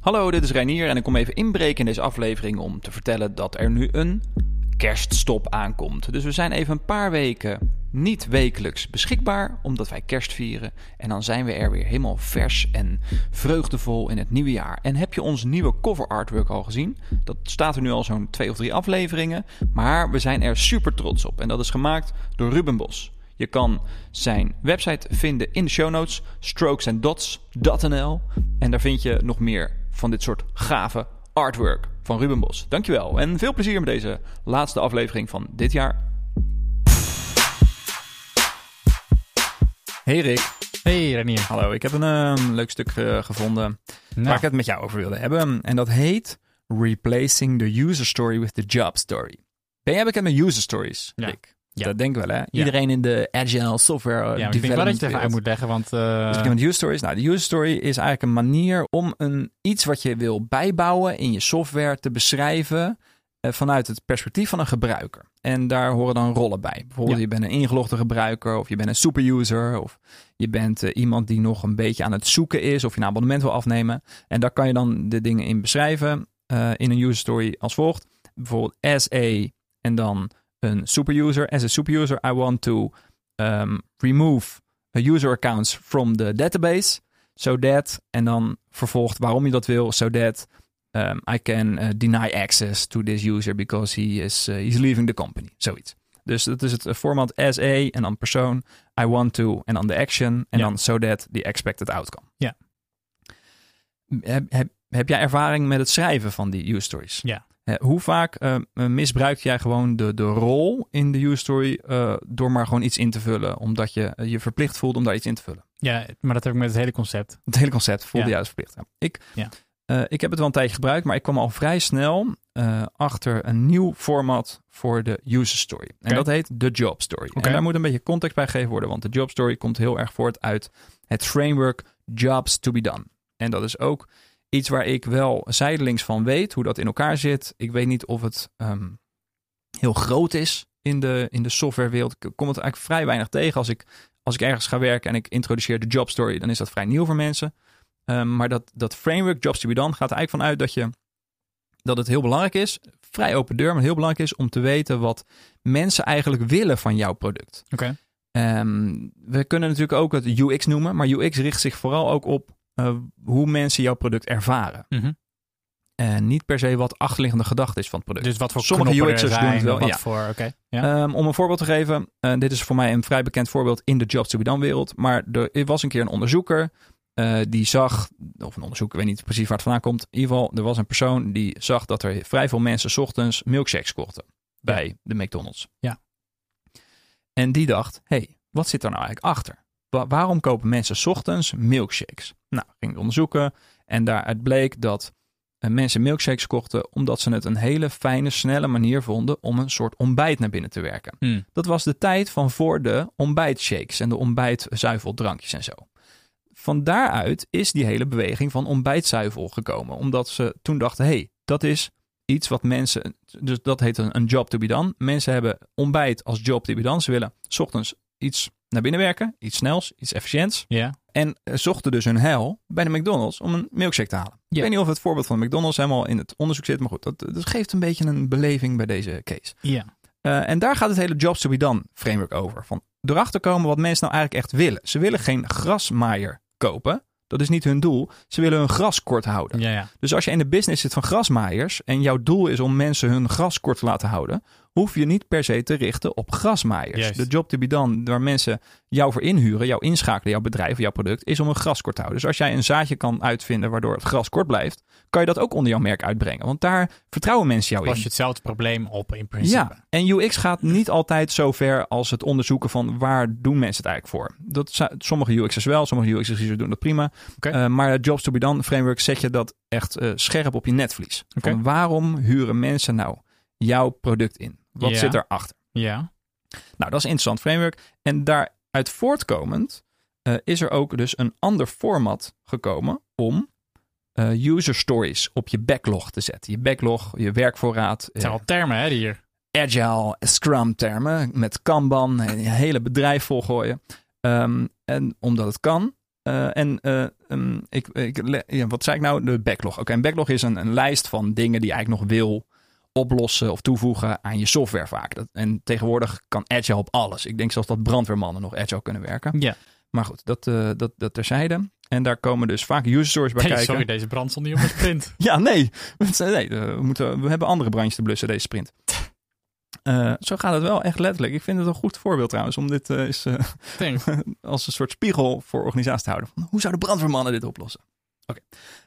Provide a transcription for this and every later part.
Hallo, dit is Reinier en ik kom even inbreken in deze aflevering om te vertellen dat er nu een kerststop aankomt. Dus we zijn even een paar weken niet wekelijks beschikbaar, omdat wij kerst vieren. En dan zijn we er weer helemaal vers en vreugdevol in het nieuwe jaar. En heb je ons nieuwe cover artwork al gezien? Dat staat er nu al zo'n twee of drie afleveringen. Maar we zijn er super trots op. En dat is gemaakt door Ruben Bos. Je kan zijn website vinden in de show notes, strokesanddots.nl. En daar vind je nog meer van dit soort gave artwork van Ruben Bos. Dankjewel en veel plezier met deze laatste aflevering van dit jaar. Hey Rick. Hey Renier. Hallo, ik heb een ehm, leuk stuk eh, gevonden Nou. waar ik het met jou over wilde hebben. En dat heet Replacing the User Story with the Job Story. Ben jij bekend met user stories. Rick? Ja. Dat denk ik wel, hè? Iedereen in de agile software Ja, uh, maar ik denk wel dat je het even uit moet leggen, want... eh, Dus een user stories. Nou, de user story is eigenlijk een manier om een, iets wat je wil bijbouwen in je software te beschrijven eh, vanuit het perspectief van een gebruiker. En daar horen dan rollen bij. Bijvoorbeeld, Ja. je bent een ingelogde gebruiker, of je bent een superuser, of je bent eh, iemand die nog een beetje aan het zoeken is, of je een abonnement wil afnemen. En daar kan je dan de dingen in beschrijven eh, in een user story als volgt. Bijvoorbeeld as a en dan een superuser. As a superuser, I want to um, remove user accounts from the database. So that, en dan vervolgt waarom je dat wil, so that um, I can uh, deny access to this user because he is uh, he's leaving the company. Zoiets. Dus dat is het uh, format as a en dan persoon, I want to en dan de action en Ja. dan so that the expected outcome. Ja. Heb, heb, heb jij ervaring met het schrijven van die user stories? Ja. Eh, hoe vaak eh, misbruik jij gewoon de, de rol in de user story eh, door maar gewoon iets in te vullen, omdat je eh, je verplicht voelt om daar iets in te vullen? ja, maar dat heb ik met het hele concept. Het hele concept voelde Ja. je als verplicht. Ja. Ik, Ja. eh, ik heb het wel een tijdje gebruikt, maar ik kwam al vrij snel eh, achter een nieuw format voor de user story. En dat heet de job story. En daar moet een beetje context bij gegeven worden, want de job story komt heel erg voort uit het framework jobs to be done. En dat is ook iets waar ik wel zijdelings van weet hoe dat in elkaar zit. Ik weet niet of het ehm, heel groot is in de, in de softwarewereld. Ik kom het eigenlijk vrij weinig tegen. Als ik, als ik ergens ga werken en ik introduceer de job story, dan is dat vrij nieuw voor mensen. Ehm, maar dat, dat framework, Jobs to be done, gaat er eigenlijk vanuit dat, je, dat het heel belangrijk is, vrij open deur, maar heel belangrijk is om te weten wat mensen eigenlijk willen van jouw product. Oké. Ehm, we kunnen natuurlijk ook het UX noemen, maar UX richt zich vooral ook op eh, hoe mensen jouw product ervaren. Mhm. En niet per se wat achterliggende gedachte is van het product. Dus wat voor Sommige er UX'ers doen zijn, het wel, Wat ja. voor. Ja. Ehm, om een voorbeeld te geven, eh, dit is voor mij een vrij bekend voorbeeld in de Jobs to be done wereld. Maar er was een keer een onderzoeker eh, die zag, of een onderzoeker, ik weet niet precies waar het vandaan komt. In ieder geval, er was een persoon die zag dat er vrij veel mensen 's ochtends milkshakes kochten bij de McDonald's. Ja. En die dacht, hey, wat zit er nou eigenlijk achter? Wa- waarom kopen mensen 's ochtends milkshakes? Nou, ging ik onderzoeken en daaruit bleek dat eh, mensen milkshakes kochten omdat ze het een hele fijne, snelle manier vonden om een soort ontbijt naar binnen te werken. Hmm. Dat was de tijd van voor de ontbijtshakes en de ontbijtzuiveldrankjes en zo. Van daaruit is die hele beweging van ontbijtzuivel gekomen. Omdat ze toen dachten, hé, hey, dat is iets wat mensen... Dus dat heet een, een job to be done. Mensen hebben ontbijt als job to be done. Ze willen 's ochtends iets naar binnen werken. Iets snels, iets efficiënts. Ja. En eh, zochten dus hun heil bij de McDonald's om een milkshake te halen. Ik weet niet of het voorbeeld van de McDonald's helemaal in het onderzoek zit. Maar goed, dat, dat geeft een beetje een beleving bij deze case. Ja. Eh, en daar gaat het hele Jobs to be done framework over. Van erachter komen wat mensen nou eigenlijk echt willen. Ze willen geen grasmaaier kopen. Dat is niet hun doel. Ze willen hun gras kort houden. Ja, ja. Dus als je in de business zit van grasmaaiers en jouw doel is om mensen hun gras kort te laten houden, hoef je niet per se te richten op grasmaaiers. De job to be done, waar mensen jou voor inhuren, jou inschakelen, jouw bedrijf, jouw product, is om een gras kort te houden. Dus als jij een zaadje kan uitvinden waardoor het gras kort blijft, kan je dat ook onder jouw merk uitbrengen. Want daar vertrouwen mensen jou in. Los je hetzelfde probleem op in principe. Ja, en UX gaat niet altijd zo ver als het onderzoeken van waar doen mensen het eigenlijk voor. Dat, sommige UX'ers wel, sommige UX'ers doen dat prima. Eh, maar het Jobs to be Done framework zet je dat echt eh, scherp op je netvlies. Van waarom huren mensen nou jouw product in? Wat Ja. zit erachter? Ja. Nou, dat is een interessant framework. En daaruit voortkomend eh, is er ook dus een ander format gekomen om eh, user stories op je backlog te zetten. Je backlog, je werkvoorraad. Het zijn al termen, hè, hier. agile, scrum termen met Kanban, een hele bedrijf volgooien. Ehm, en omdat het kan. Eh, en eh, ehm, ik, ik, ja, wat zei ik nou? De backlog. Oké, een backlog is een, een lijst van dingen die je eigenlijk nog wil oplossen of toevoegen aan je software vaak. Dat, en tegenwoordig kan Agile op alles. Ik denk zelfs dat brandweermannen nog Agile kunnen werken. Ja. Maar goed, dat, eh, dat, dat terzijde. En daar komen dus vaak user stories bij Hey, kijken. sorry, deze brand stond niet op mijn sprint. Ja, nee. nee eh, we, moeten, we hebben andere brandjes te blussen deze sprint. Eh, zo gaat het wel echt letterlijk. Ik vind het een goed voorbeeld trouwens om dit Thanks. als een soort spiegel voor organisaties te houden. Van, hoe zouden brandweermannen dit oplossen? Oké.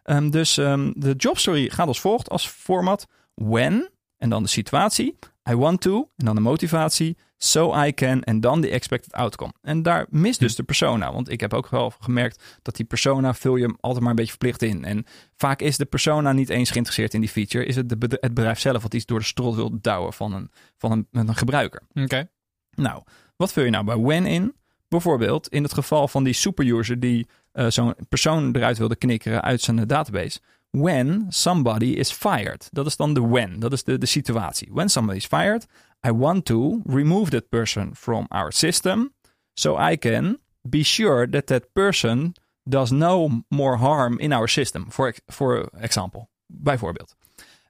Ehm, dus ehm, de job story gaat als volgt als format. When, en dan de situatie. I want to, en dan de motivatie. So I can, en dan de expected outcome. En daar mist dus de persona. Want ik heb ook wel gemerkt dat die persona vul je altijd maar een beetje verplicht in. En vaak is de persona niet eens geïnteresseerd in die feature. Is het de het bedrijf zelf wat iets door de strot wil douwen van een, van een, een gebruiker. Oké. Nou, wat vul je nou bij when in? Bijvoorbeeld in het geval van die superuser die eh, zo'n persoon eruit wilde knikkeren uit zijn database. When somebody is fired. Dat is dan de when. Dat is de, de situatie. When somebody is fired, I want to remove that person from our system. So I can be sure that that person does no more harm in our system. For, for example. Bijvoorbeeld.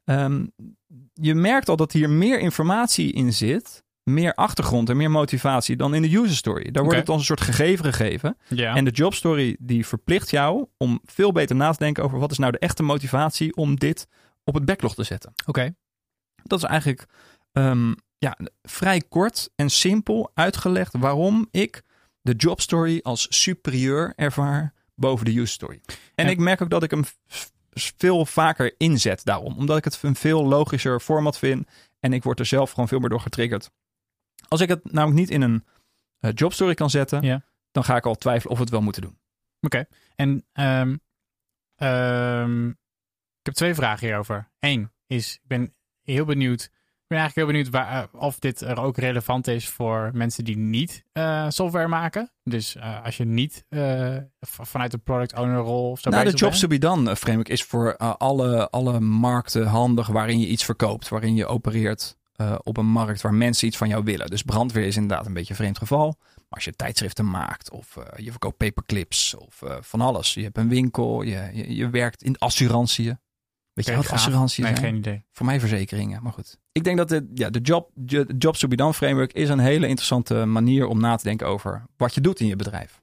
Ehm, je merkt al dat hier meer informatie in zit meer achtergrond en meer motivatie dan in de user story. Daar wordt het als een soort gegeven gegeven. Ja. En de job story die verplicht jou om veel beter na te denken over wat is nou de echte motivatie om dit op het backlog te zetten. Oké. Dat is eigenlijk ehm, ja, vrij kort en simpel uitgelegd waarom ik de job story als superieur ervaar boven de user story. En Ja. ik merk ook dat ik hem veel vaker inzet daarom. Omdat ik het een veel logischer format vind. En ik word er zelf gewoon veel meer door getriggerd. Als ik het namelijk niet in een eh, job story kan zetten, Ja. dan ga ik al twijfelen of we het wel moeten doen. En ehm, ehm, ik heb twee vragen hierover. Eén is, ik ben heel benieuwd, ik ben eigenlijk heel benieuwd waar, eh, of dit er ook relevant is voor mensen die niet eh, software maken. Dus als je niet vanuit de product owner rol of zo nou, de Jobs to be done framework is voor alle, alle markten handig waarin je iets verkoopt, waarin je opereert eh, op een markt waar mensen iets van jou willen. Dus brandweer is inderdaad een beetje een vreemd geval. Maar als je tijdschriften maakt of eh, je verkoopt paperclips of eh, van alles. Je hebt een winkel, je, je, je werkt in assurantie. Weet je wat assurantie Nee, zijn? geen idee. Voor mij verzekeringen, maar goed. Ik denk dat de, ja, de, job, de Jobs to be done framework is een hele interessante manier om na te denken over wat je doet in je bedrijf.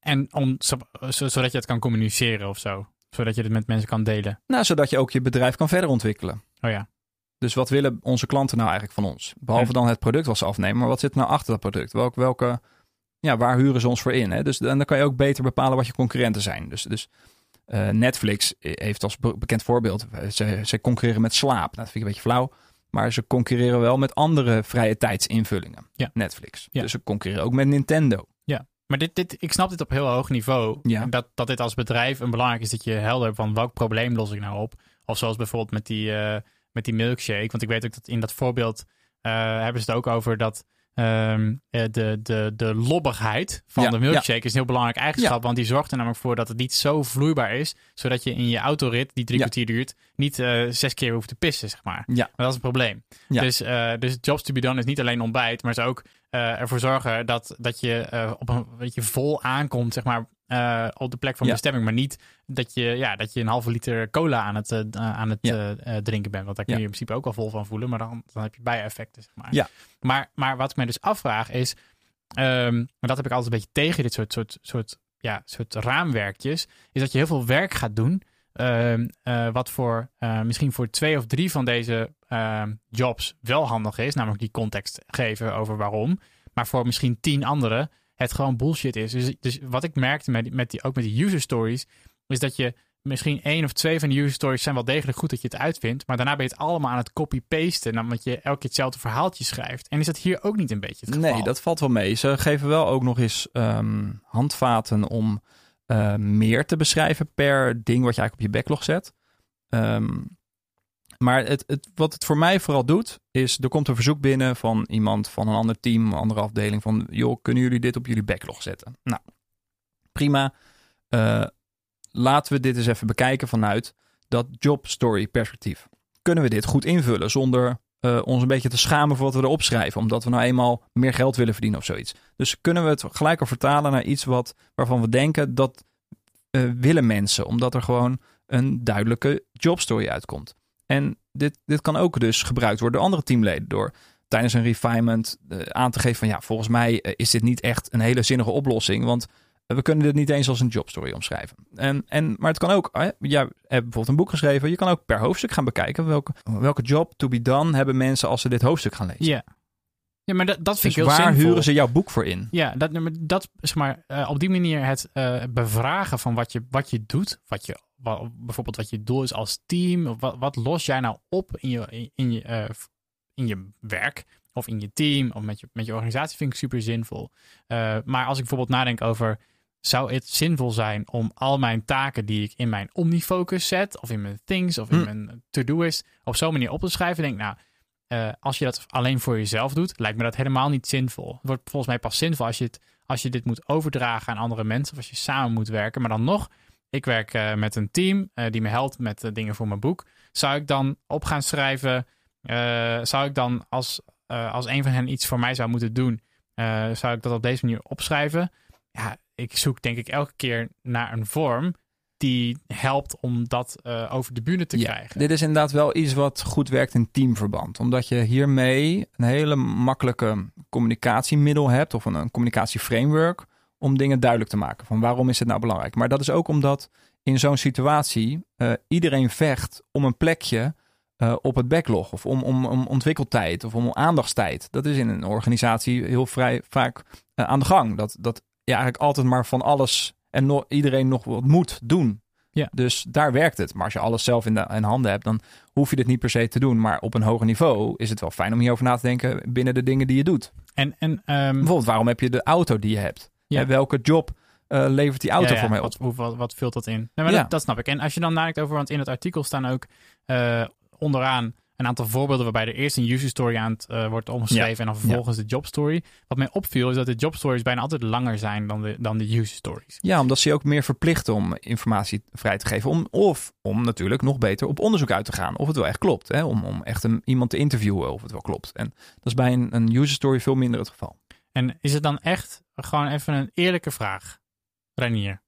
En om, zo- zo- zodat je het kan communiceren of zo. Zodat je het met mensen kan delen. Nou, zodat je ook je bedrijf kan verder ontwikkelen. Oh ja. Dus wat willen onze klanten nou eigenlijk van ons? Behalve dan het product wat ze afnemen, maar wat zit er nou achter dat product? Welk, welke, ja, waar huren ze ons voor in? Hè? Dus en dan kan je ook beter bepalen wat je concurrenten zijn. Dus, dus eh, Netflix heeft als be- bekend voorbeeld, eh, ze, ze concurreren met slaap. Nou, dat vind ik een beetje flauw. Maar ze concurreren wel met andere vrije tijdsinvullingen. Ja. Netflix. Ja. Dus ze concurreren ook met Nintendo. Maar dit, dit, ik snap dit op heel hoog niveau. Ja. Dat, dat dit als bedrijf een belangrijk is dat je helder hebt van welk probleem los ik nou op. Of zoals bijvoorbeeld met die, eh, met die milkshake. Want ik weet ook dat in dat voorbeeld eh, hebben ze het ook over dat ehm, eh, de, de, de lobbigheid van Ja, de milkshake is een heel belangrijk eigenschap. Ja. Want die zorgt er namelijk voor dat het niet zo vloeibaar is. Zodat je in je autorit, die drie kwartier duurt, niet eh, zes keer hoeft te pissen, zeg maar. Ja. Maar dat is een probleem. Ja. Dus, eh, dus jobs to be done is niet alleen ontbijt, maar is ook ervoor zorgen dat, dat je op een weet je, vol aankomt, zeg maar, eh, op de plek van Ja. bestemming. Maar niet dat je, ja, dat je een halve liter cola aan het, eh, aan het Ja. eh, eh, drinken bent. Want daar kun je in principe ook wel vol van voelen, maar dan, dan heb je bijeffecten, zeg maar. Ja. Maar, maar wat ik mij dus afvraag is, ehm, maar dat heb ik altijd een beetje tegen dit soort, soort, soort, ja, soort raamwerkjes, is dat je heel veel werk gaat doen. ehm, eh, wat voor eh, misschien voor twee of drie van deze ehm, jobs wel handig is, namelijk die context geven over waarom. Maar voor misschien tien anderen het gewoon bullshit is. Dus, dus wat ik merkte met, die- met die, ook met die user stories, is dat je misschien één of twee van die user stories zijn wel degelijk goed dat je het uitvindt. Maar daarna ben je het allemaal aan het copy-pasten. Dan omdat je elke keer hetzelfde verhaaltje schrijft. En is dat hier ook niet een beetje het geval? Nee, dat valt wel mee. Ze geven wel ook nog eens ehm, handvaten om eh, meer te beschrijven per ding wat je eigenlijk op je backlog zet. Ehm, maar het, het, wat het voor mij vooral doet, is er komt een verzoek binnen van iemand van een ander team, een andere afdeling van, joh, kunnen jullie dit op jullie backlog zetten? Nou, prima. Eh, laten we dit eens even bekijken vanuit dat job story perspectief. Kunnen we dit goed invullen zonder eh, ons een beetje te schamen voor wat we erop schrijven, omdat we nou eenmaal meer geld willen verdienen of zoiets. Dus kunnen we het gelijk al vertalen naar iets wat, waarvan we denken dat eh, willen mensen, omdat er gewoon een duidelijke jobstory uitkomt. En dit, dit kan ook dus gebruikt worden door andere teamleden. Door tijdens een refinement eh, aan te geven van ja, volgens mij eh, is dit niet echt een hele zinnige oplossing. Want we kunnen dit niet eens als een jobstory omschrijven. En, en, maar het kan ook, jij hebt bijvoorbeeld een boek geschreven. Je kan ook per hoofdstuk gaan bekijken welke, welke job to be done hebben mensen als ze dit hoofdstuk gaan lezen. Ja. Ja, maar dat, dat vind Dus ik heel waar zinvol. huren ze jouw boek voor in? Ja, dat, dat zeg maar, eh, op die manier het eh, bevragen van wat je, wat je doet, wat je, bijvoorbeeld wat je doel is als team, wat, wat los jij nou op in je, in, in je, eh, in je werk of in je team of met je, met je organisatie, vind ik super zinvol. Eh, maar als ik bijvoorbeeld nadenk over, zou het zinvol zijn om al mijn taken die ik in mijn Omnifocus zet, of in mijn Things, of in Hm. mijn To-Doist, op zo'n manier op te schrijven, denk ik, nou, eh, als je dat alleen voor jezelf doet, lijkt me dat helemaal niet zinvol. Het wordt volgens mij pas zinvol als je, het, als je dit moet overdragen aan andere mensen of als je samen moet werken. Maar dan nog, ik werk eh, met een team eh, die me helpt met eh, dingen voor mijn boek. Zou ik dan op gaan schrijven, zou ik dan als, als een van hen iets voor mij zou moeten doen, zou ik dat op deze manier opschrijven? Ja, ik zoek denk ik elke keer naar een vorm die helpt om dat over de bühne te Ja, krijgen. Dit is inderdaad wel iets wat goed werkt in teamverband. Omdat je hiermee een hele makkelijke communicatiemiddel hebt of een, een communicatieframework om dingen duidelijk te maken. Van waarom is het nou belangrijk? Maar dat is ook omdat in zo'n situatie eh, iedereen vecht om een plekje eh, op het backlog of om, om, om ontwikkeltijd of om aandachtstijd. Dat is in een organisatie heel vrij vaak eh, aan de gang. Dat, dat je eigenlijk altijd maar van alles en no- iedereen nog wat moet doen. Ja. Dus daar werkt het. Maar als je alles zelf in, de, in handen hebt, dan hoef je dit niet per se te doen. Maar op een hoger niveau is het wel fijn om hierover na te denken binnen de dingen die je doet. En, en ehm, Bijvoorbeeld, waarom heb je de auto die je hebt? Ja. Hè, welke job eh, levert die auto Ja, ja, voor mij op? Wat, hoe- wat, wat vult dat in? Nee, maar Ja. dat, dat snap ik. En als je dan nadenkt over, want in het artikel staan ook eh, onderaan een aantal voorbeelden waarbij er eerst een user story aan het eh, wordt omgeschreven en dan vervolgens de job story. Wat mij opviel is dat de job stories bijna altijd langer zijn dan de, dan de user stories. Ja, omdat ze je ook meer verplichten om informatie vrij te geven. Om, of om natuurlijk nog beter op onderzoek uit te gaan. Of het wel echt klopt. Hè? Om, om echt een, iemand te interviewen of het wel klopt. En dat is bij een, een user story veel minder het geval. En is het dan echt gewoon even een eerlijke vraag, Ranier?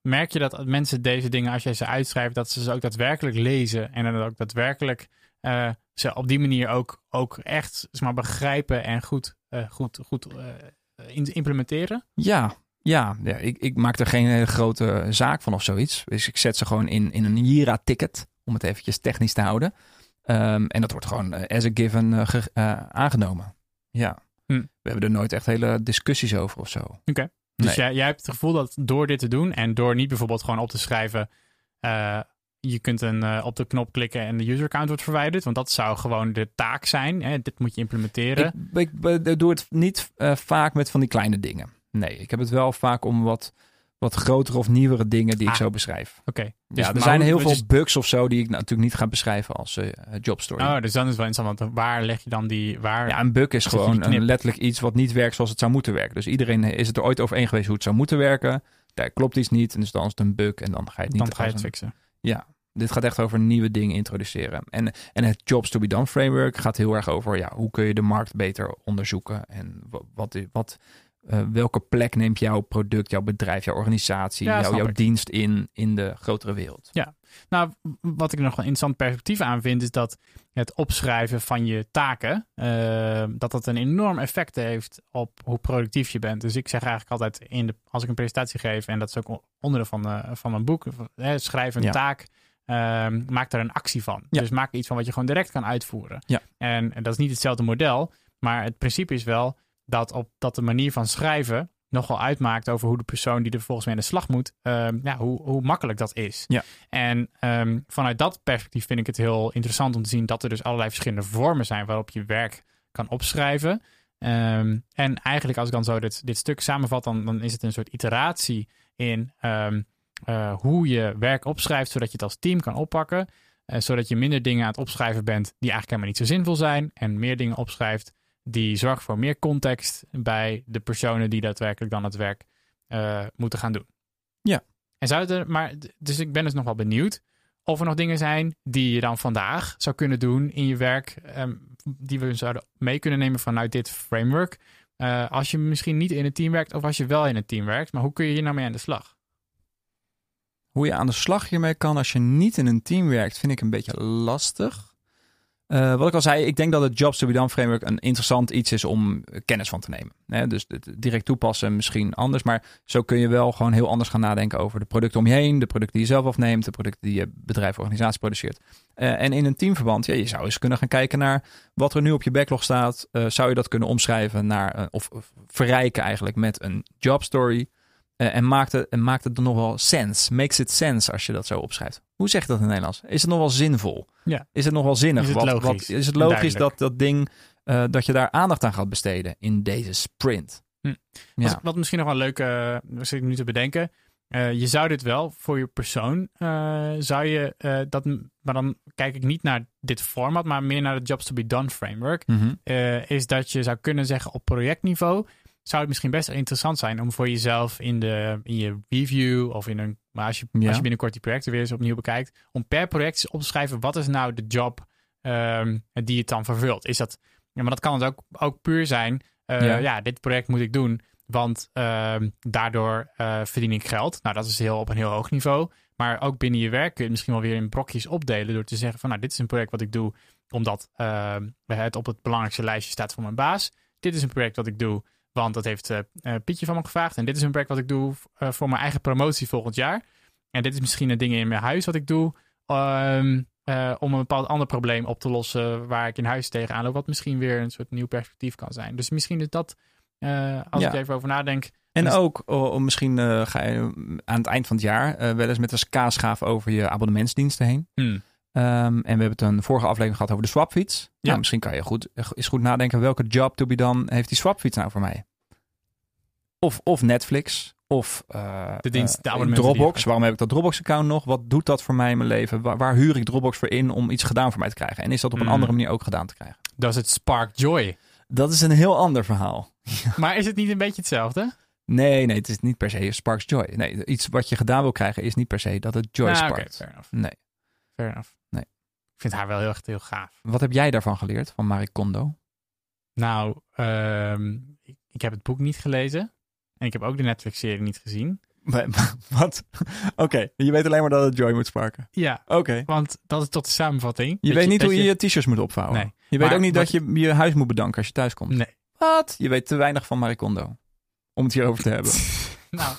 Merk je dat mensen deze dingen, als jij ze uitschrijft, dat ze ze ook daadwerkelijk lezen en dan ook daadwerkelijk eh, ze op die manier ook, ook echt zeg maar, begrijpen en goed, eh, goed, goed eh, implementeren? Ja, ja, ja ik, ik maak er geen hele grote zaak van of zoiets. Dus ik zet ze gewoon in, in een Jira-ticket. Om het eventjes technisch te houden. Ehm, en dat wordt gewoon as a given ge- aangenomen. Ja. Hm. We hebben er nooit echt hele discussies over of zo. Oké. Dus Nee. jij, jij hebt het gevoel dat door dit te doen en door niet bijvoorbeeld gewoon op te schrijven, eh, je kunt een, eh, op de knop klikken en de user account wordt verwijderd, want dat zou gewoon de taak zijn. Hè? Dit moet je implementeren. Ik, ik, ik doe het niet eh, vaak met van die kleine dingen. Nee, ik heb het wel vaak om wat, wat grotere of nieuwere dingen die ik Ah. zo beschrijf. Oké. Dus, ja, er zijn hoe- heel veel bugs of zo die ik natuurlijk niet ga beschrijven als eh jobstory. Oh, dus dan is het wel interessant, want waar leg je dan die... Waar, Ja, een bug is gewoon een, letterlijk iets wat niet werkt zoals het zou moeten werken. Dus iedereen is het er ooit over eens geweest hoe het zou moeten werken. Daar klopt iets niet. En dus dan is het een bug en dan ga je het niet dan ga je het fixen. Ja, dit gaat echt over nieuwe dingen introduceren. En, en het Jobs to be done framework gaat heel erg over ja, hoe kun je de markt beter onderzoeken. En wat, wat, wat eh, welke plek neemt jouw product, jouw bedrijf, jouw organisatie, Ja, jouw, snap jouw ik. dienst in, in de grotere wereld. Nou, wat ik nog een interessant perspectief aan vind, is dat het opschrijven van je taken, eh, dat dat een enorm effect heeft op hoe productief je bent. Dus ik zeg eigenlijk altijd, in de, als ik een presentatie geef, en dat is ook onderdeel van, eh, van mijn boek, eh, schrijf een Ja. taak, ehm, maak er een actie van. Ja. Dus maak iets van wat je gewoon direct kan uitvoeren. Ja. En, en dat is niet hetzelfde model, maar het principe is wel dat, op, dat de manier van schrijven nogal uitmaakt over hoe de persoon die er volgens mij aan de slag moet, ehm, ja, hoe, hoe makkelijk dat is. Ja. En ehm, vanuit dat perspectief vind ik het heel interessant om te zien dat er dus allerlei verschillende vormen zijn waarop je werk kan opschrijven. Ehm, en eigenlijk als ik dan zo dit, dit stuk samenvat, dan, dan is het een soort iteratie in eh, hoe je werk opschrijft, zodat je het als team kan oppakken. eh, zodat je minder dingen aan het opschrijven bent die eigenlijk helemaal niet zo zinvol zijn. En meer dingen opschrijft die zorgen voor meer context bij de personen die daadwerkelijk dan het werk eh, moeten gaan doen. Ja. En zou het er, maar, dus ik ben dus nog wel benieuwd of er nog dingen zijn die je dan vandaag zou kunnen doen in je werk, ehm, die we zouden mee kunnen nemen vanuit dit framework. Eh, als je misschien niet in een team werkt of als je wel in een team werkt, maar hoe kun je hier nou mee aan de slag? Hoe je aan de slag hiermee kan als je niet in een team werkt, vind ik een beetje lastig. Uh, wat ik al zei, ik denk dat het Jobs to be Done framework een interessant iets is om kennis van te nemen. Dus direct toepassen misschien anders, maar zo kun je wel gewoon heel anders gaan nadenken over de producten om je heen, de producten die je zelf afneemt, de producten die je bedrijf of organisatie produceert. Uh, en in een teamverband, ja, je zou eens kunnen gaan kijken naar wat er nu op je backlog staat. Uh, zou je dat kunnen omschrijven naar, of, of verrijken eigenlijk met een job story? Uh, en, maakt het, en maakt het dan nog wel sense? Makes it sense als je dat zo opschrijft? Hoe zeg je dat in het Nederlands? Is het nog wel zinvol? Ja. Is het nog wel zinnig? Is het wat, logisch? Wat, is het logisch dat dat ding, uh, dat je daar aandacht aan gaat besteden in deze sprint? Hm. Ja. Wat, wat, misschien nog wel leuk uh, is, ik nu te bedenken. Uh, je zou dit wel voor je persoon, zou je dat, maar dan kijk ik niet naar dit format, maar meer naar de Jobs to be Done framework. Mm -hmm. is dat je zou kunnen zeggen op projectniveau zou het misschien best interessant zijn om voor jezelf in, de, in je review of in een. Maar als je, Ja. als je binnenkort die projecten weer eens opnieuw bekijkt, om per project op te schrijven wat is nou de job ehm, die het dan vervult. Is dat. Ja, maar dat kan het ook, ook puur zijn. eh, Ja. ja. dit project moet ik doen, want ehm, daardoor eh, verdien ik geld. Nou, dat is heel op een heel hoog niveau. Maar ook binnen je werk kun je het misschien wel weer in brokjes opdelen door te zeggen van nou, dit is een project wat ik doe omdat ehm, het op het belangrijkste lijstje staat van mijn baas. Dit is een project wat ik doe want dat heeft uh, uh, Pietje van me gevraagd. En dit is een project wat ik doe uh, voor mijn eigen promotie volgend jaar. En dit is misschien een ding in mijn huis wat ik doe. Um, om een bepaald ander probleem op te lossen waar ik in huis tegenaan loop. Wat misschien weer een soort nieuw perspectief kan zijn. Dus misschien is dat, als Ja. ik even over nadenk. En ook, oh, misschien eh, ga je aan het eind van het jaar eh, wel eens met een skaarschaaf over je abonnementsdiensten heen. Hmm. Ehm, en we hebben het een vorige aflevering gehad over de swapfiets. Ja. Ja. Nou, misschien kan je goed, is goed nadenken welke job to be done heeft die swapfiets nou voor mij? Of, of Netflix. Of eh, De dienst- eh, Dropbox. Waarom heb ik dat Dropbox-account nog? Wat doet dat voor mij in mijn leven? Waar, waar huur ik Dropbox voor in om iets gedaan voor mij te krijgen? En is dat op een Hmm. andere manier ook gedaan te krijgen? Dat is het Spark Joy. Dat is een heel ander verhaal. Maar is het niet een beetje hetzelfde? Nee, nee, het is niet per se Sparks Joy. Nee, iets wat je gedaan wil krijgen is niet per se dat het Joy Nou, sparkt. fair enough. Nee. Fair enough. Ik vind haar wel heel echt heel gaaf. Wat heb jij daarvan geleerd, van Marie Kondo? Nou, ehm, ik, ik heb het boek niet gelezen. En ik heb ook de Netflix-serie niet gezien. Wat? Oké, je weet alleen maar dat het Joy moet sparken. Ja, Oké. want dat is tot de samenvatting. Je weet niet hoe je je t-shirts moet opvouwen. Nee. Je weet ook niet dat je je huis moet bedanken als je thuis komt. Nee. Wat? Je weet te weinig van Marie Kondo. Om het hierover te hebben. Nou,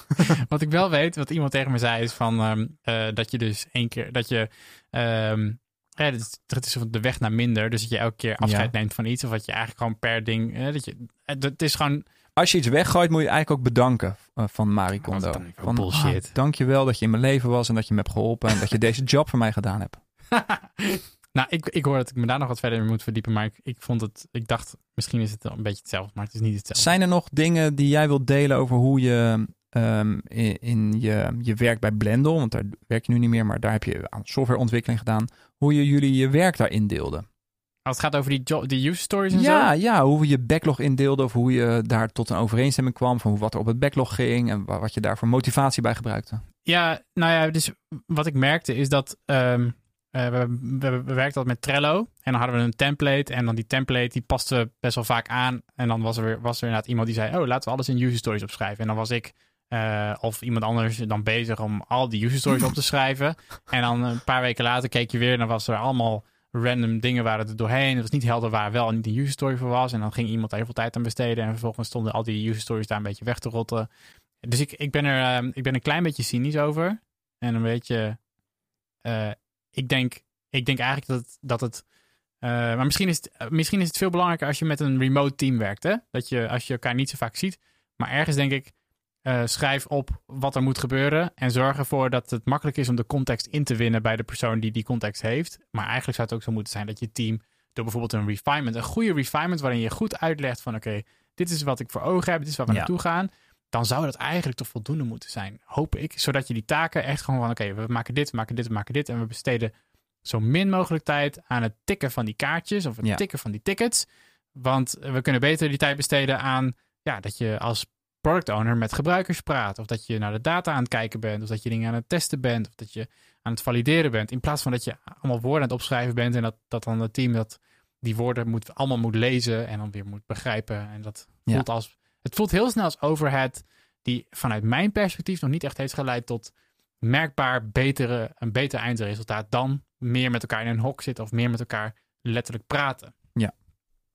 wat ik wel weet, wat iemand tegen me zei, is van ehm, eh, dat je dus één keer dat je. ehm ja, het is, de weg naar minder. Dus dat je elke keer afscheid neemt van iets. Of wat je eigenlijk gewoon per ding. eh, dat je, het, is gewoon. Als je iets weggooit, moet je eigenlijk ook bedanken eh, van Marie Kondo. Van, bullshit? ah, dankjewel dat je in mijn leven was en dat je me hebt geholpen. En dat je deze job voor mij gedaan hebt. nou, ik, ik hoor dat ik me daar nog wat verder in moet verdiepen. Maar ik, ik vond het. Ik dacht, misschien is het wel een beetje hetzelfde. Maar het is niet hetzelfde. Zijn er nog dingen die jij wilt delen over hoe je ehm, in, in je, je werk bij Blendel, want daar werk je nu niet meer, maar daar heb je aan softwareontwikkeling gedaan, hoe je jullie je werk daar indeelden? Als het gaat over die, jo- die user stories en Ja, zo. ja, hoe je backlog indeelde of hoe je daar tot een overeenstemming kwam van wat er op het backlog ging en wa- wat je daar voor motivatie bij gebruikte. Ja, nou ja, dus wat ik merkte is dat ehm, eh, we, we, we werkten met Trello en dan hadden we een template en dan die template die paste best wel vaak aan en dan was er, weer, was er inderdaad iemand die zei, oh laten we alles in user stories opschrijven en dan was ik eh, of iemand anders dan bezig om al die user stories op te schrijven en dan een paar weken later keek je weer en dan was er allemaal random dingen waren er doorheen. Het was niet helder waar wel en niet een user story voor was en dan ging iemand daar heel veel tijd aan besteden en vervolgens stonden al die user stories daar een beetje weg te rotten. Dus ik, ik, ben er, eh, ik ben een klein beetje cynisch over. En een beetje. eh, ik, denk, ik denk eigenlijk dat het. Dat het eh, maar misschien is, het, eh, misschien is het veel belangrijker als je met een remote team werkt. Hè? Dat je, als je elkaar niet zo vaak ziet. Maar ergens denk ik. Eh, schrijf op wat er moet gebeuren. En zorg ervoor dat het makkelijk is om de context in te winnen bij de persoon die die context heeft. Maar eigenlijk zou het ook zo moeten zijn dat je team. door bijvoorbeeld een refinement. een goede refinement. waarin je goed uitlegt van: oké, dit is wat ik voor ogen heb. Dit is waar we Ja. naartoe gaan dan zou dat eigenlijk toch voldoende moeten zijn, hoop ik. Zodat je die taken echt gewoon van, oké, we maken dit, we maken dit, we maken dit. En we besteden zo min mogelijk tijd aan het tikken van die kaartjes of het Ja. tikken van die tickets. Want we kunnen beter die tijd besteden aan, ja, dat je als product owner met gebruikers praat. Of dat je naar de data aan het kijken bent. Of dat je dingen aan het testen bent. Of dat je aan het valideren bent. In plaats van dat je allemaal woorden aan het opschrijven bent. En dat, dat dan het team dat die woorden moet, allemaal moet lezen. En dan weer moet begrijpen. En dat Ja. voelt als het voelt heel snel als overhead die vanuit mijn perspectief nog niet echt heeft geleid tot merkbaar betere, een beter eindresultaat dan meer met elkaar in een hok zitten of meer met elkaar letterlijk praten.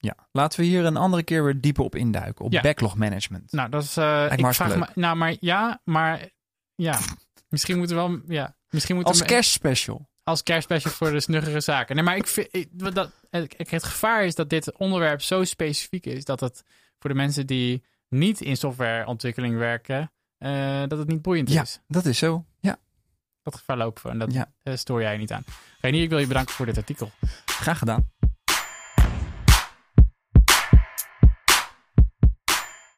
Ja, laten we hier een andere keer weer dieper op induiken. Op Ja. backlog management. Nou, dat is. me ik vraag me. Nou, maar ja, maar ja. Misschien moeten we wel. Ja, misschien moeten Als kerstspecial. als kerstspecial voor de snuggere zaken. Nee, maar ik vind ik, wat dat, ik- het gevaar is dat dit onderwerp zo specifiek is dat het voor de mensen die niet in softwareontwikkeling werken, eh, dat het niet boeiend Ja, is. dat is zo. Ja, Dat gevaar lopen we en dat Ja. eh, stoor jij niet aan. Renier, ik wil je bedanken voor dit artikel. graag gedaan.